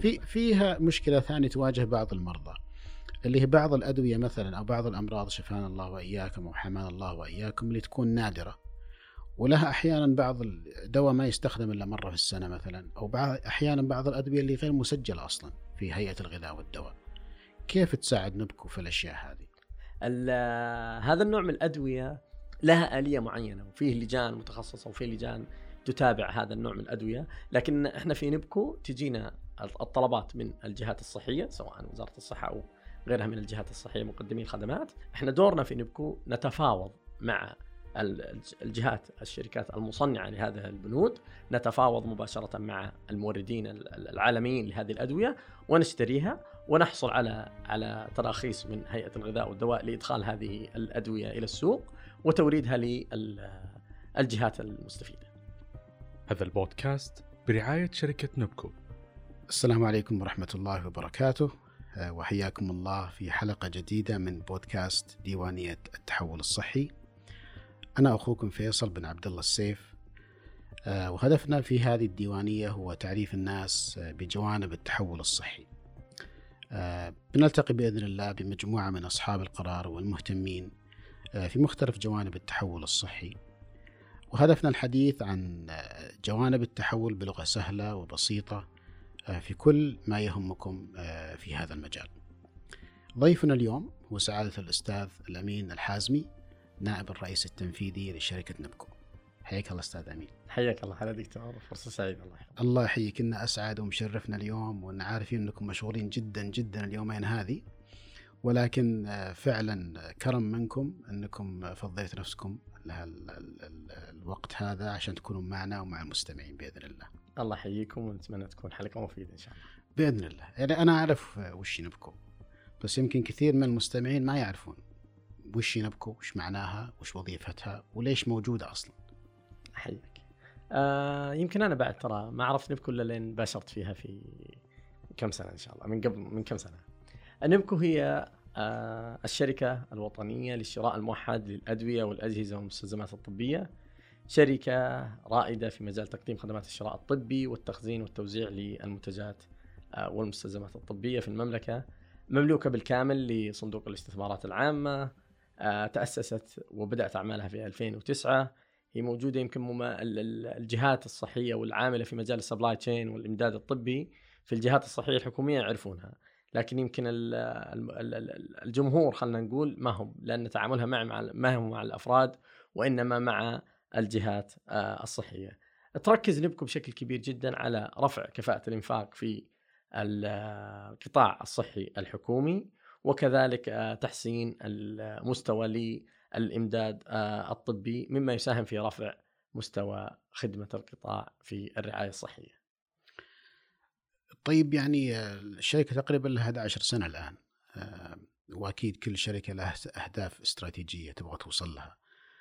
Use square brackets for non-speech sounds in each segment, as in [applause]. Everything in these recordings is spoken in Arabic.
في فيها مشكلة ثانية تواجه بعض المرضى اللي هي بعض الأدوية مثلا أو بعض الأمراض شفانا الله وإياكم أو حمانا الله وإياكم اللي تكون نادرة ولها أحيانا بعض الدواء ما يستخدم إلا مرة في السنة مثلا أو بعض أحيانا بعض الأدوية اللي غير مسجلة أصلا في هيئة الغذاء والدواء. كيف تساعد نبكو في الأشياء هذه؟ هذا النوع من الأدوية لها آلية معينة وفيه لجان متخصصة وفيه لجان تتابع هذا النوع من الأدوية، لكن إحنا في نبكو تجينا الطلبات من الجهات الصحية سواء وزارة الصحة أو غيرها من الجهات الصحية مقدمي الخدمات، إحنا دورنا في نبكو نتفاوض مع الجهات الشركات المصنعة لهذه البنود نتفاوض مباشرة مع الموردين العالميين لهذه الأدوية ونشتريها ونحصل على على تراخيص من هيئة الغذاء والدواء لإدخال هذه الأدوية إلى السوق وتوريدها للجهات المستفيدة. هذا البودكاست برعاية شركة نبكو. السلام عليكم ورحمة الله وبركاته. آه، وحياكم الله في حلقة جديدة من بودكاست ديوانية التحول الصحي. أنا أخوكم فيصل بن عبد الله السيف. آه، وهدفنا في هذه الديوانية هو تعريف الناس آه، بجوانب التحول الصحي. بنلتقي بإذن الله بمجموعة من أصحاب القرار والمهتمين في مختلف جوانب التحول الصحي. وهدفنا الحديث عن جوانب التحول بلغة سهلة وبسيطة في كل ما يهمكم في هذا المجال. ضيفنا اليوم هو سعادة الأستاذ الأمين الحازمي نائب الرئيس التنفيذي لشركة نبكو. حياك الله أستاذ أمين. حياك الله هلا دكتور فرصة سعيدة الله يحفظك. الله يحييك إن أسعد ومشرفنا اليوم وان عارفين إنكم مشغولين جدا جدا اليومين هذه. ولكن آه، فعلا كرم منكم إنكم فضيت نفسكم لها الوقت هذا عشان تكونوا معنا ومع المستمعين بإذن الله. الله يحييكم ونتمنى تكون حلقة مفيدة إن شاء الله. بإذن الله، يعني أنا أعرف وش نبكو بس يمكن كثير من المستمعين ما يعرفون. وش نبكو وش معناها وش وظيفتها وليش موجودة أصلا حياك آه يمكن أنا بعد ترى ما عرفت نبكو إلا لين باشرت فيها في كم سنة إن شاء الله من قبل من كم سنة نبكو هي آه الشركة الوطنية للشراء الموحد للأدوية والأجهزة والمستلزمات الطبية شركة رائدة في مجال تقديم خدمات الشراء الطبي والتخزين والتوزيع للمنتجات آه والمستلزمات الطبية في المملكة. مملوكة بالكامل لصندوق الاستثمارات العامة آه، تأسست وبدأت أعمالها في 2009 هي موجودة يمكن الجهات الصحية والعاملة في مجال السبلاي تشين والإمداد الطبي. في الجهات الصحية الحكومية يعرفونها لكن يمكن الجمهور خلينا نقول ما هم لأن تعاملها مع ما هو مع الأفراد وإنما مع الجهات آه، الصحية تركز نبكو بشكل كبير جدا على رفع كفاءة الإنفاق في القطاع الصحي الحكومي وكذلك آه، تحسين المستوى للإمداد آه، الطبي مما يساهم في رفع مستوى خدمة القطاع في الرعاية الصحية. طيب يعني آه، الشركة تقريبا لها 11 سنة الآن وأكيد كل شركة لها أهداف استراتيجية تبغى توصل لها.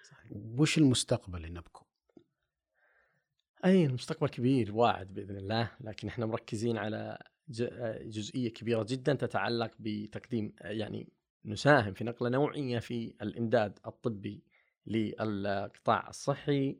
صحيح. وش المستقبل لنبكو؟ أي المستقبل كبير واعد بإذن الله لكن إحنا مركزين على جزئية كبيرة جدا تتعلق بتقديم يعني نساهم في نقلة نوعية في الإمداد الطبي للقطاع الصحي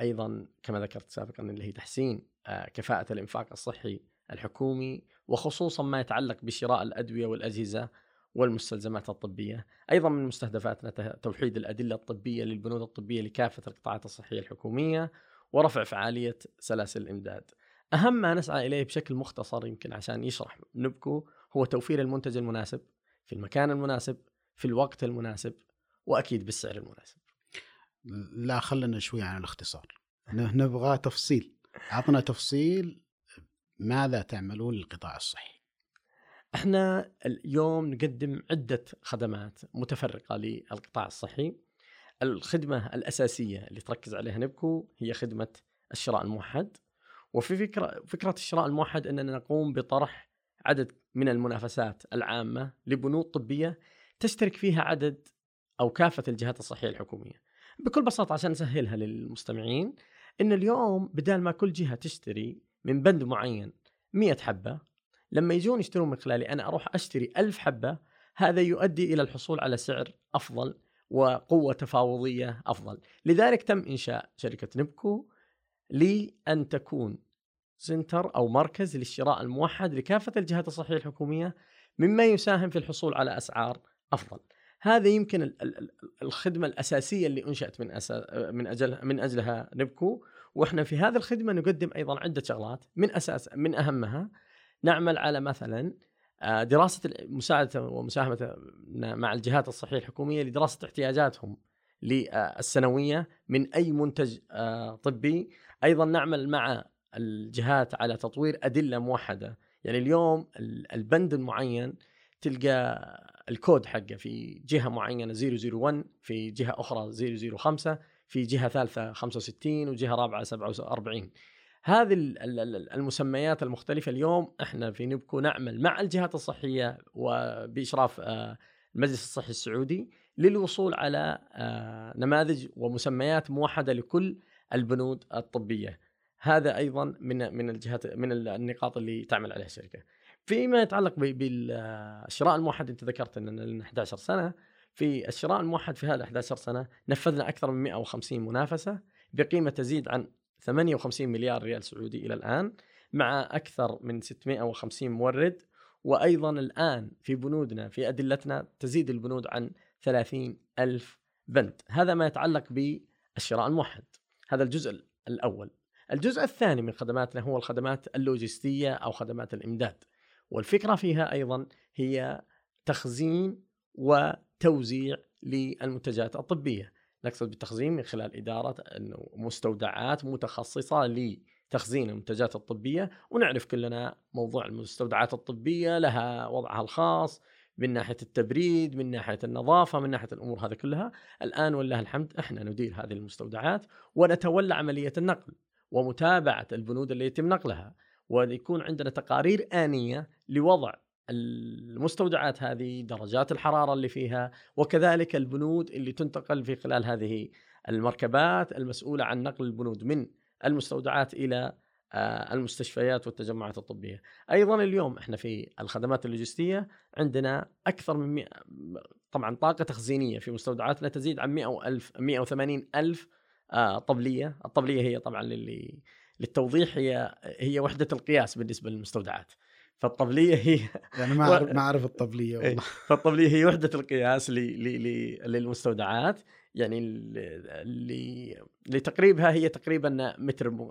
أيضا كما ذكرت سابقا اللي هي تحسين آه، كفاءة الإنفاق الصحي الحكومي وخصوصا ما يتعلق بشراء الأدوية والأجهزة والمستلزمات الطبية، أيضا من مستهدفاتنا توحيد الأدلة الطبية للبنود الطبية لكافة القطاعات الصحية الحكومية ورفع فعالية سلاسل الإمداد. أهم ما نسعى إليه بشكل مختصر يمكن عشان يشرح نبكو هو توفير المنتج المناسب في المكان المناسب في الوقت المناسب وأكيد بالسعر المناسب. لا خلنا شوي عن الاختصار. نبغى تفصيل. اعطنا تفصيل ماذا تعملون للقطاع الصحي؟ إحنا اليوم نقدم عدة خدمات متفرقة للقطاع الصحي. الخدمة الأساسية اللي تركز عليها نبكو هي خدمة الشراء الموحد وفي فكرة فكرة الشراء الموحد أننا نقوم بطرح عدد من المنافسات العامة لبنود طبية تشترك فيها عدد أو كافة الجهات الصحية الحكومية. بكل بساطة عشان نسهلها للمستمعين إن اليوم بدال ما كل جهة تشتري من بند معين 100 حبة لما يجون يشترون من خلالي أنا أروح أشتري ألف حبة هذا يؤدي إلى الحصول على سعر أفضل وقوة تفاوضية أفضل، لذلك تم إنشاء شركة نبكو لأن تكون سنتر أو مركز للشراء الموحد لكافة الجهات الصحية الحكومية مما يساهم في الحصول على أسعار أفضل. هذا يمكن ال- ال- ال- الخدمة الأساسية اللي أنشأت من أسا من أجل من أجلها نبكو وإحنا في هذه الخدمة نقدم أيضا عدة شغلات من أساس من أهمها نعمل على مثلا آه، دراسة مساعدة ومساهمة مع الجهات الصحية الحكومية لدراسة احتياجاتهم للسنويه من أي منتج آه، طبي. أيضا نعمل مع الجهات على تطوير أدلة موحدة. يعني اليوم ال- البند المعين تلقى الكود حقه في جهة معينة 001 في جهة أخرى 005 في جهة ثالثة 65 وجهة رابعة 47 هذه ال- ال- ال- المسميات المختلفة اليوم إحنا في نبكو نعمل مع الجهات الصحية وبإشراف آه، المجلس الصحي السعودي للوصول على آه، نماذج ومسميات موحدة لكل البنود الطبية. هذا أيضا من من الجهات من النقاط اللي تعمل عليها الشركة. فيما يتعلق بالشراء الموحد أنت ذكرت إن لنا 11 سنة في الشراء الموحد في هذا 11 سنة نفذنا أكثر من 150 منافسة بقيمة تزيد عن 58 مليار ريال سعودي إلى الآن مع أكثر من 650 مورد. وأيضا الآن في بنودنا في أدلتنا تزيد البنود عن 30 ألف بند. هذا ما يتعلق بالشراء الموحد. هذا الجزء الأول. الجزء الثاني من خدماتنا هو الخدمات اللوجستية أو خدمات الإمداد. والفكرة فيها أيضا هي تخزين وتوزيع للمنتجات الطبية. نقصد بالتخزين من خلال إدارة أنه مستودعات متخصصة لتخزين المنتجات الطبية ونعرف كلنا موضوع المستودعات الطبية لها وضعها الخاص من ناحية التبريد من ناحية النظافة من ناحية الأمور هذه كلها. الآن ولله الحمد إحنا ندير هذه المستودعات ونتولى عملية النقل ومتابعة البنود اللي يتم نقلها ويكون عندنا تقارير آنية لوضع المستودعات هذه درجات الحرارة اللي فيها وكذلك البنود اللي تنتقل في خلال هذه المركبات المسؤولة عن نقل البنود من المستودعات إلى آه، المستشفيات والتجمعات الطبية. أيضا اليوم إحنا في الخدمات اللوجستية عندنا أكثر من 100 طبعا طاقة تخزينية في مستودعاتنا تزيد عن 100 ألف 180 ألف آه، طبلية، الطبلية هي طبعا للي للتوضيح هي هي وحدة القياس بالنسبة للمستودعات. فالطبلية هي يعني ما اعرف ما أعرف الطبلية إيه. والله. [laughs] فالطبلية هي وحدة القياس للمستودعات. يعني ل- لتقريبها هي تقريبا متر م...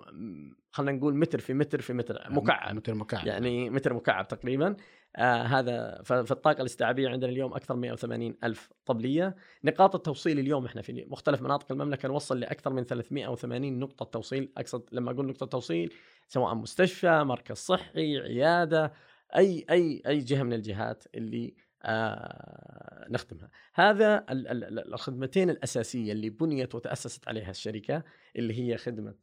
خلينا نقول متر في متر في متر مكعب. متر مكعب. يعني متر مكعب تقريبا. آه هذا فالطاقه الاستيعابية عندنا اليوم أكثر من 180 ألف طبلية. نقاط التوصيل اليوم إحنا في مختلف مناطق المملكة نوصل لأكثر من 380 نقطة توصيل. أقصد لما أقول نقطة توصيل سواء مستشفى مركز صحي عيادة أي أي أي جهة من الجهات اللي آه نخدمها. هذا ال- ال- ال- الخدمتين الأساسية اللي بنيت وتأسست عليها الشركة اللي هي خدمة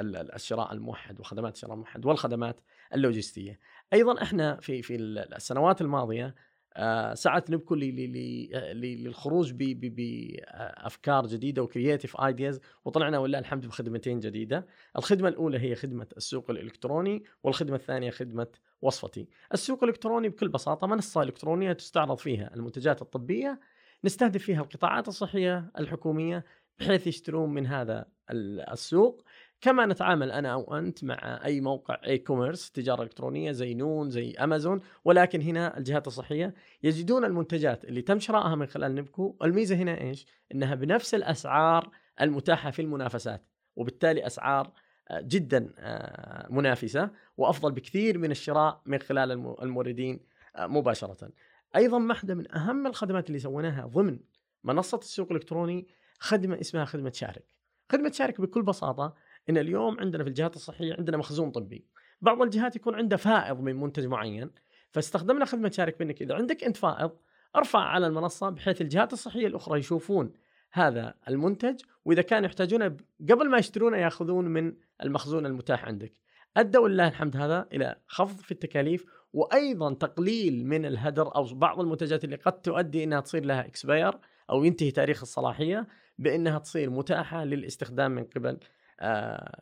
ال- ال- الشراء الموحد وخدمات الشراء الموحد والخدمات اللوجستية. أيضا إحنا في في ال- السنوات الماضية آه، سعت نبكو للخروج بافكار جديدة و creative ideas وطلعنا ولله الحمد بخدمتين جديدة. الخدمة الأولى هي خدمة السوق الإلكتروني والخدمة الثانية خدمة وصفتي. السوق الإلكتروني بكل بساطة منصة إلكترونية تستعرض فيها المنتجات الطبية نستهدف فيها القطاعات الصحية الحكومية بحيث يشترون من هذا ال- السوق كما نتعامل أنا أو أنت مع أي موقع e-commerce تجارة إلكترونية زي نون زي أمازون. ولكن هنا الجهات الصحية يجدون المنتجات اللي تم شرائها من خلال نبكو. الميزة هنا إيش؟ إنها بنفس الأسعار المتاحة في المنافسات وبالتالي أسعار آه، جدا آه، منافسة وأفضل بكثير من الشراء من خلال الم- الموردين آه، مباشرة. أيضا واحدة من أهم الخدمات اللي سويناها ضمن منصة السوق الإلكتروني خدمة اسمها خدمة شارك. خدمة شارك بكل بساطة إن اليوم عندنا في الجهات الصحية عندنا مخزون طبي. بعض الجهات يكون عنده فائض من منتج معين فاستخدمنا خدمة شارك بانك إذا عندك أنت فائض ارفع على المنصة بحيث الجهات الصحية الأخرى يشوفون هذا المنتج وإذا كانوا يحتاجونه قبل ما يشترونه يأخذون من المخزون المتاح عندك. أدى ولله الحمد هذا إلى خفض في التكاليف وأيضا تقليل من الهدر أو بعض المنتجات اللي قد تؤدي إنها تصير لها اكسباير أو ينتهي تاريخ الصلاحية بإنها تصير متاحة للاستخدام من قبل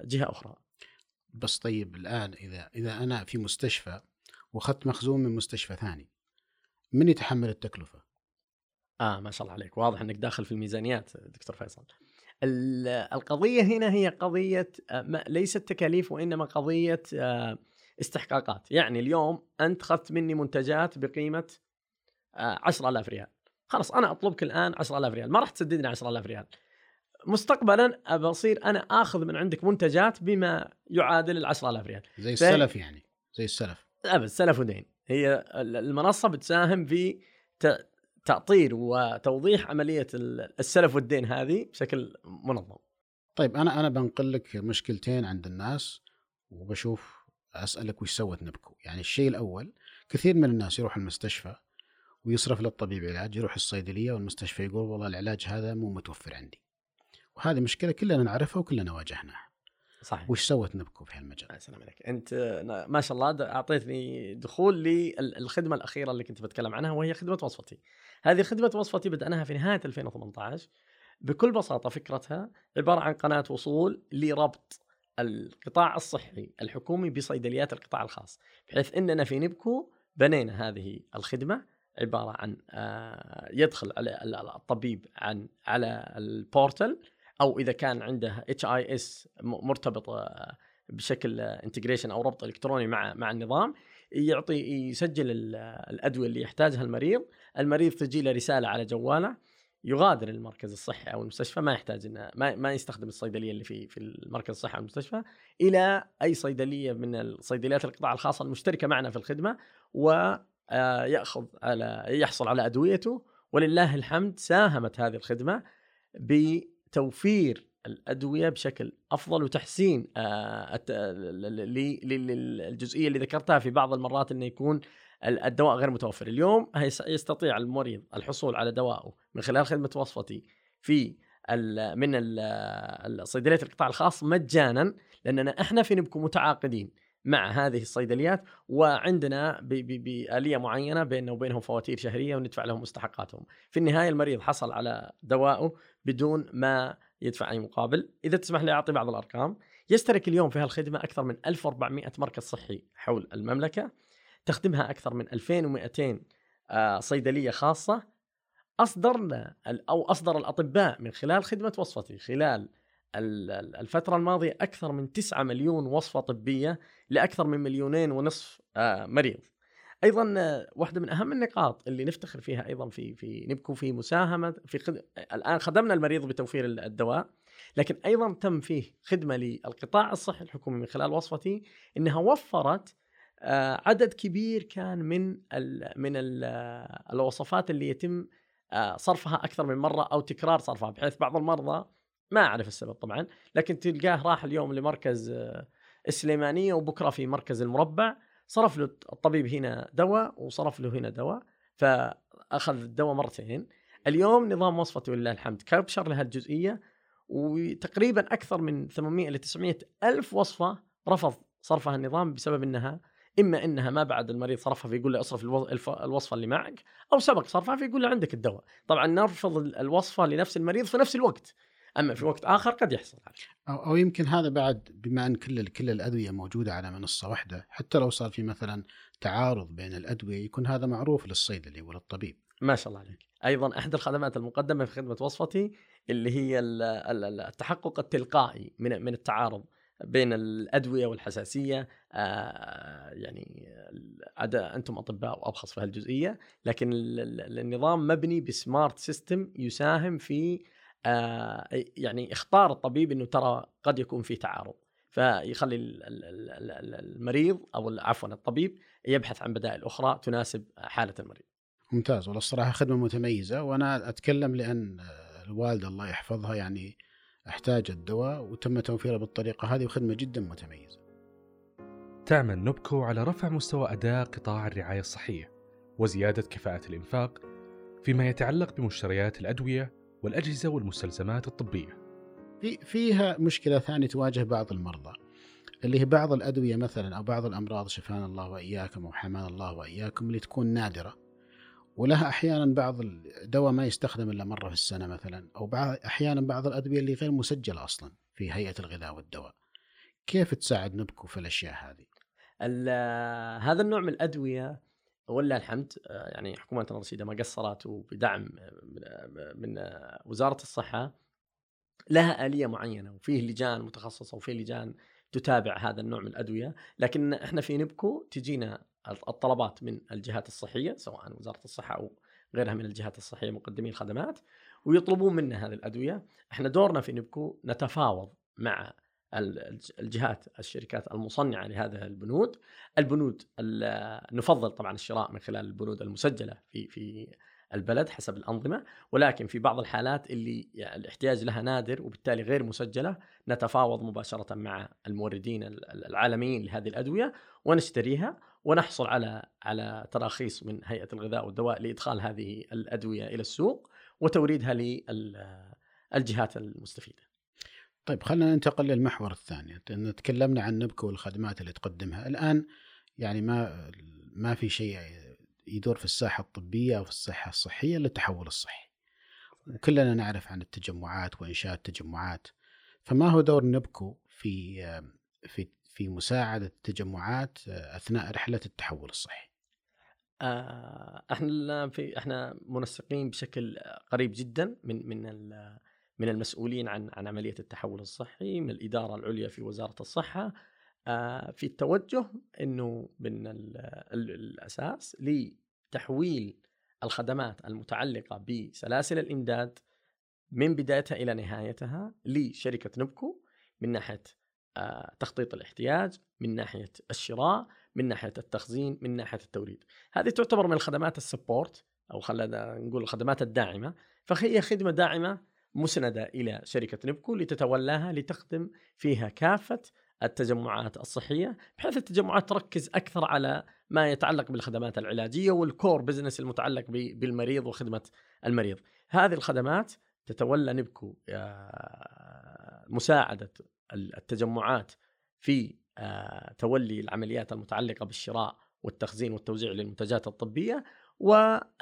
جهة أخرى. بس طيب الآن إذا إذا أنا في مستشفى وأخذت مخزون من مستشفى ثاني من يتحمل التكلفة؟ آه ما شاء الله عليك واضح إنك داخل في الميزانيات دكتور فيصل. ال- القضية هنا هي قضية آه، ليست تكاليف وإنما قضية آه، استحقاقات يعني اليوم أنت أخذت مني منتجات بقيمة آه، 10000 ريال خلاص أنا أطلبك الآن 10000 ريال ما راح تسددني 10000 ريال مستقبلا ابى اصير أنا آخذ من عندك منتجات بما يعادل ال 10000 ريال. زي فهي- السلف يعني زي السلف. ابد سلف ودين. هي ال- المنصة بتساهم في ت- تأطير وتوضيح عملية ال- السلف والدين هذه بشكل منظم. طيب أنا أنا بنقل لك مشكلتين عند الناس وبشوف أسألك وش سوت نبكو. يعني الشيء الأول كثير من الناس يروح المستشفى ويصرف للطبيب علاج يروح الصيدلية والمستشفى يقول والله العلاج هذا مو متوفر عندي. وهذه مشكلة كلنا نعرفها وكلنا واجهناها. صحيح. وش سوت نبكو في هالمجال؟ السلام عليك. أنت ما شاء الله أعطيتني دخول للخدمه الأخيرة اللي كنت بتكلم عنها وهي خدمة وصفتي. هذه خدمة وصفتي بدأناها في نهاية 2018 بكل بساطة فكرتها عبارة عن قناة وصول لربط القطاع الصحي الحكومي بصيدليات القطاع الخاص بحيث إننا في نبكو بنينا هذه الخدمة عبارة عن آه، يدخل الطبيب عن على ال portal أو إذا كان عنده HIS مرتبط آه، بشكل انتجريشن أو ربط إلكتروني مع مع النظام يعطي يسجل ال- الأدوية اللي يحتاجها المريض، المريض تجي له رسالة على جواله يغادر المركز الصحي أو المستشفى ما يحتاج إنه ما, ما يستخدم الصيدلية اللي في في المركز الصحي أو المستشفى إلى أي صيدلية من الصيدليات القطاع الخاص المشتركة معنا في الخدمة وياخذ على يحصل على أدويته. ولله الحمد ساهمت هذه الخدمة بتوفير الأدوية بشكل أفضل وتحسين آه، للجزئية اللي ذكرتها في بعض المرات إنه يكون ال- الدواء غير متوفر. اليوم يستطيع المريض الحصول على دوائه من خلال خدمة وصفتي في من الصيدليات القطاع الخاص مجانا لأننا إحنا في نبكو متعاقدين مع هذه الصيدليات وعندنا بآلية معينة بيننا وبينهم فواتير شهرية وندفع لهم مستحقاتهم. في النهاية المريض حصل على دوائه بدون ما يدفع أي مقابل. إذا تسمح لي أعطي بعض الأرقام. يشترك اليوم في هالخدمة أكثر من 1400 مركز صحي حول المملكة. تخدمها أكثر من 2200 آه، صيدلية خاصة. أصدرنا ال- أو أصدر الأطباء من خلال خدمة وصفتي. خلال ال- ال- الفترة الماضية أكثر من 9 مليون وصفة طبية لأكثر من مليونين ونصف آه، مريض. أيضا آه، واحدة من أهم النقاط اللي نفتخر فيها أيضا في في نبكو في مساهمة في خد... الآن خدمنا المريض بتوفير ال- الدواء لكن أيضا تم فيه خدمة للقطاع الصحي الحكومي من خلال وصفتي إنها وفرت آه، عدد كبير كان من ال من ال الوصفات اللي يتم آه، صرفها أكثر من مرة أو تكرار صرفها بحيث بعض المرضى ما أعرف السبب طبعا لكن تلقاه راح اليوم لمركز آه، السليمانية وبكرة في مركز المربع. صرف له الطبيب هنا دواء وصرف له هنا دواء فأخذ الدواء مرتين. اليوم نظام وصفته ولله الحمد كابشر لها الجزئية وتقريبا أكثر من 800 إلى 900 ألف وصفة رفض صرفها النظام بسبب إنها إما إنها ما بعد المريض صرفها فيقول له اصرف الوصفة اللي معك أو سبق صرفها فيقول له عندك الدواء. طبعا نرفض ال- الوصفة لنفس المريض في نفس الوقت. أما في وقت آخر قد يحصل أو, أو يمكن هذا بعد بما أن كل كل الأدوية موجودة على منصة واحدة. حتى لو صار في مثلا تعارض بين الأدوية يكون هذا معروف للصيدلي وللطبيب ما شاء الله عليك. أيضا احدى الخدمات المقدمة في خدمة وصفتي اللي هي ال- ال- ال- التحقق التلقائي من من التعارض بين الأدوية والحساسية. آه يعني عاد أنتم أطباء وأبخص في هالجزئيه لكن ال- ال- النظام مبني بسمارت سيستم يساهم في آه يعني اختار الطبيب إنه ترى قد يكون في تعارض. فيخلي ال- ال- ال- ال- المريض أو عفوا الطبيب يبحث عن بدائل أخرى تناسب حالة المريض. ممتاز. والله الصراحة خدمة متميزة وأنا أتكلم لأن الوالدة الله يحفظها يعني احتاجت دواء وتم توفيره بالطريقة هذه وخدمة جدا متميزة. تعمل نوبكو على رفع مستوى أداء قطاع الرعاية الصحية وزيادة كفاءة الإنفاق فيما يتعلق بمشتريات الأدوية والأجهزة والمستلزمات الطبية. في فيها مشكلة ثانية تواجه بعض المرضى اللي هي بعض الأدوية مثلا أو بعض الأمراض شفانا الله وإياكم وحمانا الله وإياكم اللي تكون نادرة. ولها أحيانا بعض الدواء ما يستخدم إلا مرة في السنة مثلا أو بعض أحيانا بعض الأدوية اللي غير مسجلة أصلا في هيئة الغذاء والدواء. كيف تساعد نبكو في الأشياء هذه؟ ال- هذا النوع من الأدوية ولله الحمد آه، يعني حكومتنا الرشيدة ما قصرت وبدعم آه، من- آه، وزارة الصحة لها آلية معينة وفيه لجان متخصصة وفيه لجان تتابع هذا النوع من الأدوية لكن إحنا في نبكو تجينا الطلبات من الجهات الصحية سواء وزارة الصحة أو غيرها من الجهات الصحية مقدمي الخدمات ويطلبون منا هذه الأدوية. إحنا دورنا في نبكو نتفاوض مع الجهات الشركات المصنعة لهذه البنود البنود نفضل طبعا الشراء من خلال البنود المسجلة في في البلد حسب الأنظمة ولكن في بعض الحالات اللي يعني الاحتياج لها نادر وبالتالي غير مسجلة نتفاوض مباشرة مع الموردين العالميين لهذه الأدوية ونشتريها ونحصل على على تراخيص من هيئة الغذاء والدواء لإدخال هذه الأدوية إلى السوق وتوريدها للجهات المستفيدة. طيب خلينا ننتقل للمحور الثاني، تكلمنا عن نبكو والخدمات اللي تقدمها، الآن يعني ما ما في شيء يدور في الساحة الطبية أو في الصحة الصحية إلا التحول الصحي. وكلنا نعرف عن التجمعات وإنشاء التجمعات. فما هو دور نبكو في في في مساعدة التجمعات أثناء رحلة التحول الصحي؟ آه، إحنا في إحنا منسقين بشكل قريب جدا من من من المسؤولين عن عن عملية التحول الصحي من الإدارة العليا في وزارة الصحة آه، في التوجه إنه من الأساس لتحويل الخدمات المتعلقة بسلاسل الإمداد من بدايتها إلى نهايتها لشركة نبكو من ناحية آه، تخطيط الاحتياج من ناحية الشراء من ناحية التخزين من ناحية التوريد. هذه تعتبر من الخدمات ال support أو خلينا نقول الخدمات الداعمة فهي خدمة داعمة مسندة إلى شركة نبكو لتتولاها لتخدم فيها كافة التجمعات الصحية بحيث التجمعات تركز أكثر على ما يتعلق بالخدمات العلاجية وال core business المتعلق بالمريض وخدمة المريض. هذه الخدمات تتولى نبكو آه، مساعدة التجمعات في آه، تولي العمليات المتعلقة بالشراء والتخزين والتوزيع للمنتجات الطبية وتضمن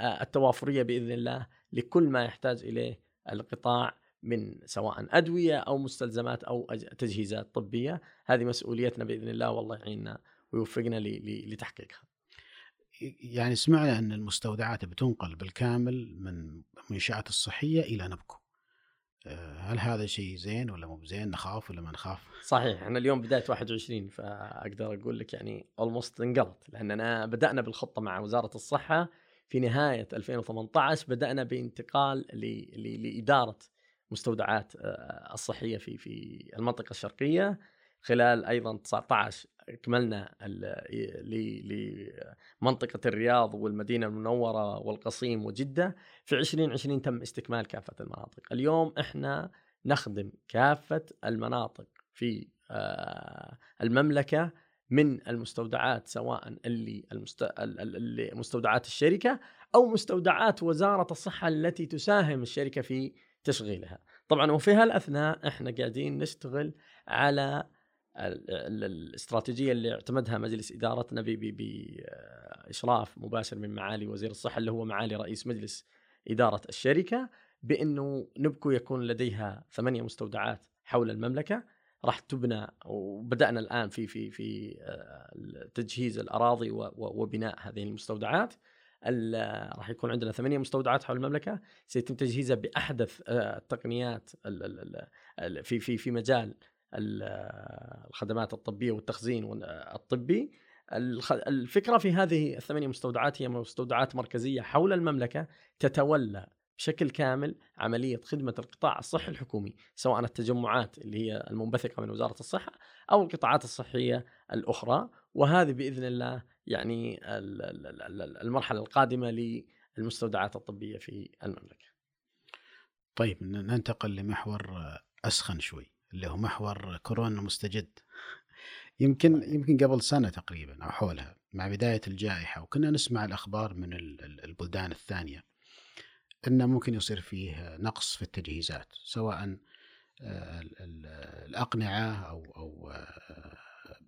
آه، التوافرية بإذن الله لكل ما يحتاج إليه القطاع من سواء أدوية أو مستلزمات أو تجهيزات طبية هذه مسؤوليتنا بإذن الله والله يعيننا ويوفقنا لتحقيقها. يعني سمعنا أن المستودعات بتنقل بالكامل من المنشات الصحية إلى نبكو. آه، هل هذا شيء زين ولا مو بزين نخاف ولا ما نخاف؟ صحيح إحنا اليوم بداية 21 فأقدر أقول لك يعني اولموست انقلت لأننا بدأنا بالخطة مع وزارة الصحة في نهاية 2018 بدأنا بانتقال لإدارة مستودعات آه، الصحية في في المنطقة الشرقية. خلال أيضا 19 اكملنا لمنطقة الرياض والمدينة المنورة والقصيم وجدة. في 2020 تم استكمال كافة المناطق. اليوم إحنا نخدم كافة المناطق في آه، المملكة من المستودعات سواء اللي, المست... اللي مستودعات الشركة أو مستودعات وزارة الصحة التي تساهم الشركة في تشغيلها. طبعا وفي هالأثناء إحنا قاعدين نشتغل على الاستراتيجية اللي اعتمدها مجلس إدارتنا باشراف مباشر من معالي وزير الصحة اللي هو معالي رئيس مجلس إدارة الشركة بإنه نبكو يكون لديها ثمانية مستودعات حول المملكة راح تبنى وبدأنا الآن في في في آه، تجهيز الأراضي وبناء هذه المستودعات. راح يكون عندنا ثمانية مستودعات حول المملكة. سيتم تجهيزها بأحدث آه، التقنيات في في في مجال الخدمات الطبية والتخزين الطبي. الفكرة في هذه الثمانية مستودعات هي مستودعات مركزية حول المملكة تتولى بشكل كامل عملية خدمة القطاع الصحي الحكومي سواء التجمعات اللي هي المنبثقة من وزارة الصحة أو القطاعات الصحية الأخرى وهذه بإذن الله يعني المرحلة القادمة للمستودعات الطبية في المملكة. طيب ننتقل لمحور أسخن شوي. اللي هو محور كورونا مستجد يمكن يمكن قبل سنة تقريبا أو حولها مع بداية الجائحة وكنا نسمع الأخبار من البلدان الثانية أنه ممكن يصير فيه نقص في التجهيزات سواء آه، الأقنعة أو أو آه،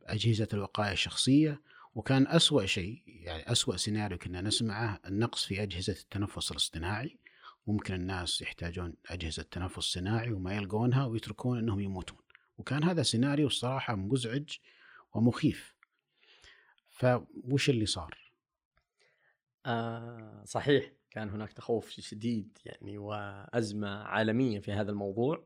أجهزة الوقاية الشخصية. وكان أسوأ شيء يعني أسوأ سيناريو كنا نسمعه النقص في أجهزة التنفس الاصطناعي. ممكن الناس يحتاجون أجهزة تنفس صناعي وما يلقونها ويتركون أنهم يموتون. وكان هذا سيناريو الصراحة مزعج ومخيف. فوش اللي صار؟ آه صحيح. كان هناك تخوف شديد يعني وأزمة عالمية في هذا الموضوع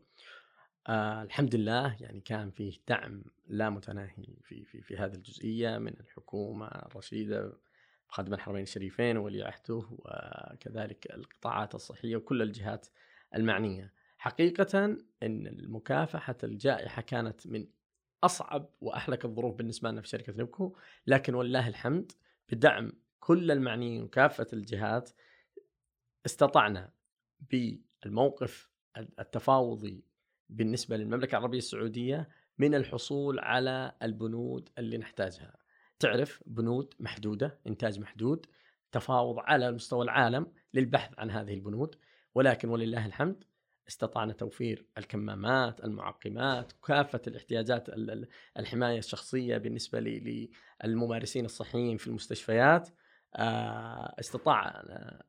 آه الحمد لله يعني كان فيه دعم لا متناهي في في في هذه الجزئية من الحكومة الرشيدة خادم الحرمين الشريفين وولي عهده وكذلك القطاعات الصحية وكل الجهات المعنية. حقيقة إن مكافحه الجائحة كانت من أصعب وأحلك الظروف بالنسبة لنا في شركة نبكو، لكن ولله الحمد بدعم كل المعنيين وكافة الجهات استطعنا بالموقف التفاوضي بالنسبة للمملكة العربية السعودية من الحصول على البنود اللي نحتاجها. تعرف بنود محدودة، إنتاج محدود، تفاوض على مستوى العالم للبحث عن هذه البنود، ولكن ولله الحمد استطعنا توفير الكمامات، المعقمات، كافة الاحتياجات الحماية الشخصية بالنسبة للممارسين الصحيين في المستشفيات. آه، استطاع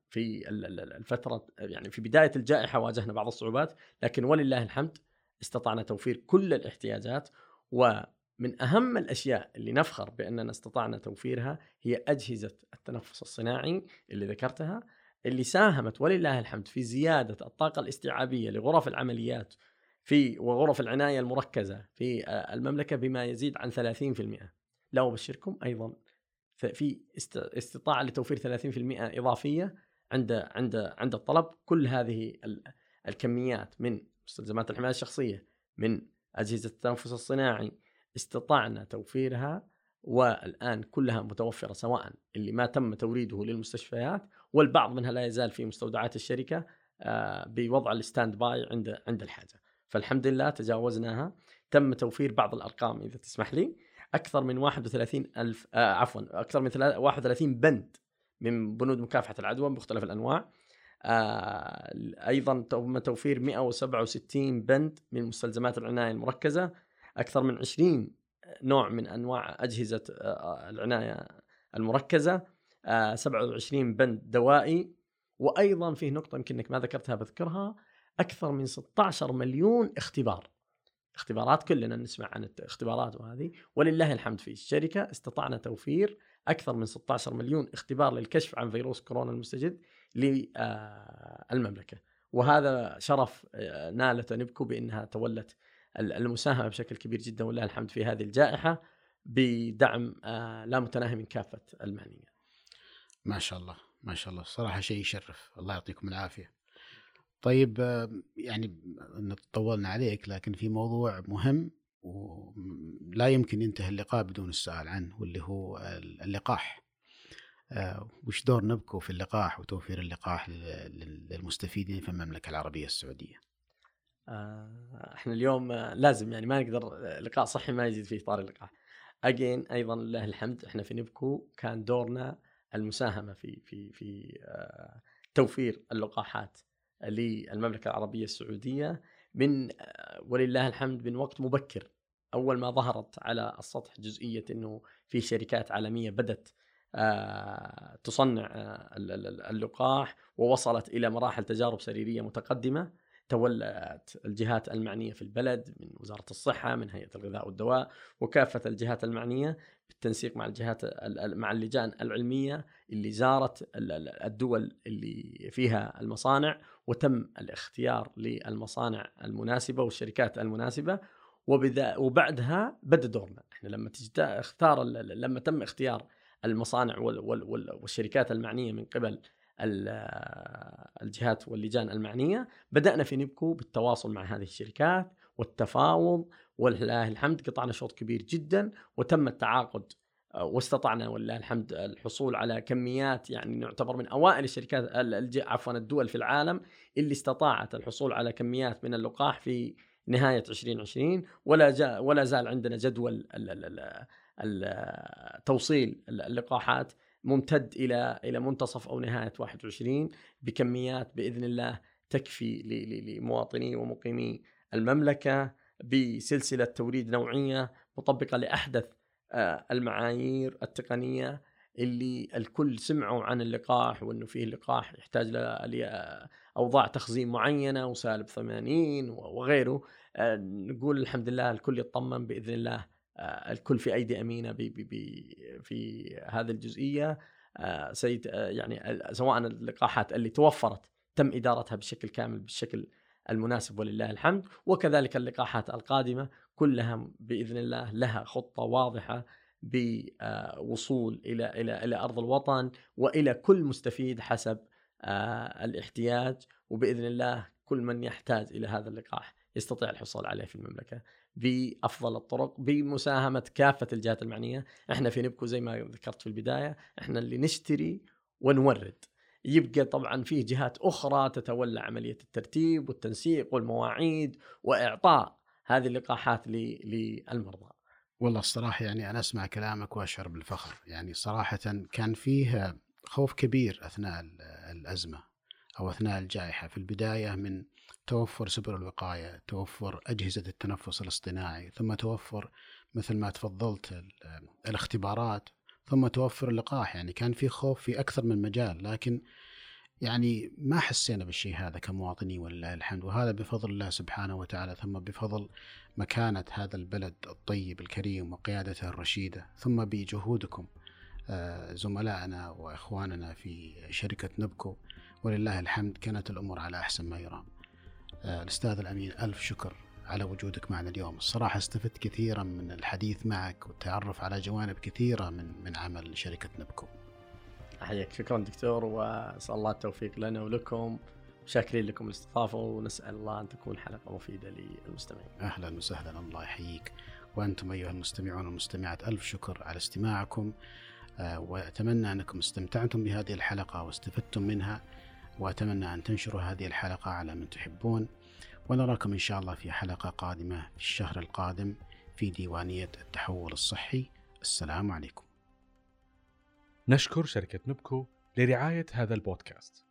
في الفترة يعني في بداية الجائحة واجهنا بعض الصعوبات لكن ولله الحمد استطعنا توفير كل الاحتياجات ومن أهم الأشياء اللي نفخر بأننا استطعنا توفيرها هي أجهزة التنفس الصناعي اللي ذكرتها اللي ساهمت ولله الحمد في زيادة الطاقة الاستيعابية لغرف العمليات في وغرف العناية المركزة في المملكة بما يزيد عن 30% لا أبشركم أيضا في استطاعة لتوفير 30% إضافية عند عند عند الطلب. كل هذه الكميات من مستلزمات الحماية الشخصية من أجهزة التنفس الصناعي استطعنا توفيرها والآن كلها متوفرة سواء اللي ما تم توريده للمستشفيات والبعض منها لا يزال في مستودعات الشركة آه، بوضع ال standby عند عند الحاجة. فالحمد لله تجاوزناها. تم توفير بعض الأرقام إذا تسمح لي. أكثر من 31 ألف آه عفوا أكثر من 31 بند من بنود مكافحة العدوى بمختلف الأنواع. آه أيضا تم توفير 167 بند من مستلزمات العناية المركزة. أكثر من 20 نوع من أنواع أجهزة آه العناية المركزة. آه 27 بند دوائي. وأيضا فيه نقطة يمكن إنك ما ذكرتها بذكرها أكثر من 16 مليون اختبار. اختبارات كلنا نسمع عن الاختبارات وهذه. ولله الحمد في الشركة استطعنا توفير أكثر من 16 مليون اختبار للكشف عن فيروس كورونا المستجد للمملكه وهذا شرف آه، نالته نبكو بأنها تولت المساهمة بشكل كبير جدا. ولله الحمد في هذه الجائحة بدعم آه، لا متناهي من كافة المعنيين. ما شاء الله ما شاء الله. صراحة شيء يشرف. الله يعطيكم العافية. طيب يعني طولنا عليك لكن في موضوع مهم ولا يمكن ينتهي اللقاء بدون السؤال عنه واللي هو اللقاح. آه، وش دور نبكو في اللقاح وتوفير اللقاح للمستفيدين في المملكة العربية السعودية؟ آه، إحنا اليوم لازم يعني ما نقدر لقاء صحي ما يزيد فيه اطار اللقاح. اجين أيضا لله الحمد إحنا في نبكو كان دورنا المساهمة في في في آه، توفير اللقاحات. للمملكة العربية السعودية من ولله الحمد من وقت مبكر. أول ما ظهرت على السطح جزئية إنه في شركات عالمية بدأت آه، تصنع آه، اللقاح ووصلت إلى مراحل تجارب سريرية متقدمة. تولت الجهات المعنية في البلد من وزارة الصحة من هيئة الغذاء والدواء وكافة الجهات المعنية بالتنسيق مع الجهات مع اللجان العلمية اللي زارت الدول اللي فيها المصانع وتم الاختيار للمصانع المناسبة والشركات المناسبة. وبعدها بدأ دورنا. إحنا لما اختار لما تم اختيار المصانع والشركات المعنية من قبل الجهات واللجان المعنية بدأنا في نبكو بالتواصل مع هذه الشركات والتفاوض ولله الحمد قطعنا شوط كبير جدا وتم التعاقد واستطعنا ولله الحمد الحصول على كميات يعني نعتبر من أوائل الشركات عفوا الدول في العالم اللي استطاعت الحصول على كميات من اللقاح في نهاية 2020 ولا ولا زال عندنا جدول توصيل اللقاحات ممتد إلى إلى منتصف أو نهاية 21 بكميات بإذن الله تكفي لمواطني ومقيمي المملكة بسلسلة توريد نوعية مطبقة لأحدث آه، المعايير التقنية اللي الكل سمعوا عن اللقاح وأنه فيه لقاح يحتاج لاوضاع تخزين معينة وسالب 80 وغيره. آه، نقول الحمد لله الكل يطمن بإذن الله الكل في أيدي أمينة بي بي بي في هذه الجزئية. آه، سيد آه، يعني سواء اللقاحات اللي توفرت تم إدارتها بشكل كامل بالشكل المناسب ولله الحمد. وكذلك اللقاحات القادمة كلها بإذن الله لها خطة واضحة بوصول إلى إلى إلى أرض الوطن وإلى كل مستفيد حسب الاحتياج. وبإذن الله كل من يحتاج إلى هذا اللقاح يستطيع الحصول عليه في المملكة بأفضل الطرق بمساهمة كافة الجهات المعنية، إحنا في نبكو زي ما ذكرت في البداية، إحنا اللي نشتري ونورد. يبقى طبعا فيه جهات أخرى تتولى عملية الترتيب والتنسيق والمواعيد وإعطاء هذه اللقاحات للمرضى. والله الصراحة يعني أنا أسمع كلامك وأشعر بالفخر، يعني صراحة كان فيه خوف كبير أثناء الأزمة أو أثناء الجائحة في البداية من توفر سبل الوقاية توفر أجهزة التنفس الاصطناعي ثم توفر مثل ما تفضلت الاختبارات ثم توفر اللقاح. يعني كان في خوف في أكثر من مجال لكن يعني ما حسينا بالشيء هذا كمواطنين ولله الحمد. وهذا بفضل الله سبحانه وتعالى ثم بفضل مكانة هذا البلد الطيب الكريم وقيادته الرشيدة. ثم بجهودكم آه، زملائنا وإخواننا في شركة نبكو. ولله الحمد كانت الأمور على أحسن ما يرام. الأستاذ الأمين ألف شكر على وجودك معنا اليوم. الصراحة استفدت كثيرا من الحديث معك والتعرف على جوانب كثيرة من من عمل شركة نبكو. أحييك. شكرا دكتور وأسأل الله التوفيق لنا ولكم. شاكرين لكم الاستضافة ونسأل الله أن تكون حلقة مفيدة للمستمعين. أهلا وسهلا. الله يحييك. وأنتم أيها المستمعون والمستمعات ألف شكر على استماعكم. آه، وأتمنى أنكم استمتعتم بهذه الحلقة واستفدتم منها. وأتمنى أن تنشروا هذه الحلقة على من تحبون. ونراكم إن شاء الله في حلقة قادمة في الشهر القادم في ديوانية التحول الصحي. السلام عليكم. نشكر شركة نبكو لرعاية هذا البودكاست.